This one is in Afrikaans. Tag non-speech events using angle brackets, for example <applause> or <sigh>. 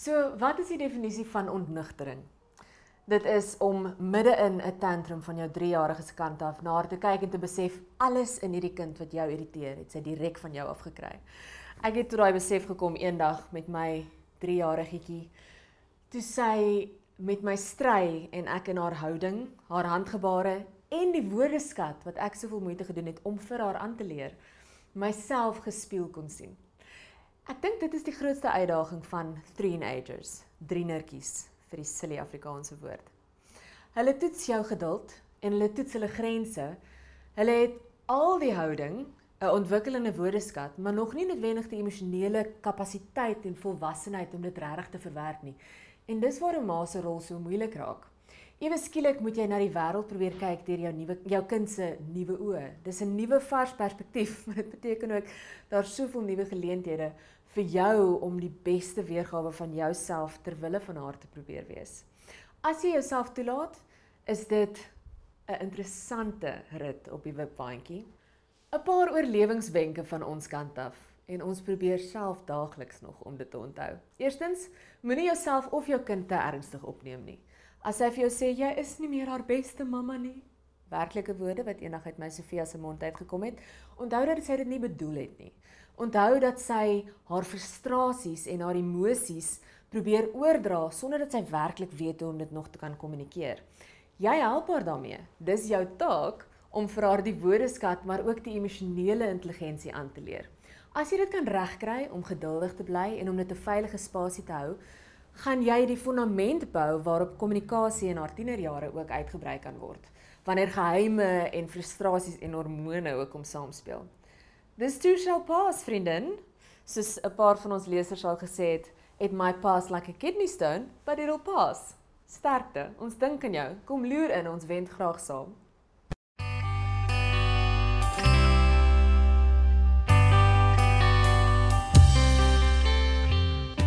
So, wat is die definisie van ontnigtering? Dit is om midde in 'n tantrum van jou 3-jarige se kant af na haar te kyk en te besef alles in hierdie kind wat jou irriteer, het sy direk van jou afgekry. Ek het tot daai besef gekom eendag met my 3-jarigetjie. Toe sy met my stry en ek in haar houding, haar handgebare en die woordeskat wat ek soveel moeite gedoen het om vir haar aan te leer, myself gespeel kon sien. Ek dink dit is die grootste uitdaging van teenagers, drie nertjies vir die silly Afrikaanse woord. Hulle toets jou geduld en hulle toets hulle grense. Hulle het al die houding, 'n ontwikkelende woordeskat, maar nog nie noodwendig die emosionele kapasiteit en volwassenheid om dit regtig te verwerk nie. En dis waar 'n ma se rol so moeilik raak. Ewe skielik moet jy na die wêreld probeer kyk deur jou nuwe jou kind se nuwe oë. Dis 'n nuwe vars perspektief. <laughs> Dit beteken ook daar's soveel nuwe geleenthede vir jou om die beste weergawe van jouself ter wille van haar te probeer wees. As jy jouself toelaat, is dit 'n interessante rit op die wipbaantjie. 'n Paar oorlewingswenke van ons kant af en ons probeer self daagliks nog om dit te onthou. Eerstens, moenie jouself of jou kind te ernstig opneem nie. As sy vir jou sê jy is nie meer haar beste mamma nie, werklike woorde wat eendag uit my Sofia se mond uitgekom het, onthou dat sy dit nie bedoel het nie. Onthou dat sy haar frustrasies en haar emosies probeer oordra sonder dat sy werklik weet hoe om dit nog te kan kommunikeer. Jy help haar daarmee. Dis jou taak om vir haar die woordeskat maar ook die emosionele intelligensie aan te leer. As jy dit kan regkry om geduldig te bly en om dit 'n veilige spasie te hou, gaan jy die fundament bou waarop kommunikasie in haar tienerjare ook uitgebrei kan word wanneer geheime en frustrasies en hormone ook om saamspeel. This too shall pass, vriendin. Soos 'n paar van ons lesers al gesê het, it might pass like a kidney stone, but it'll pass. Sterkte. Ons dink aan jou. Kom loer in, ons wend graag saam.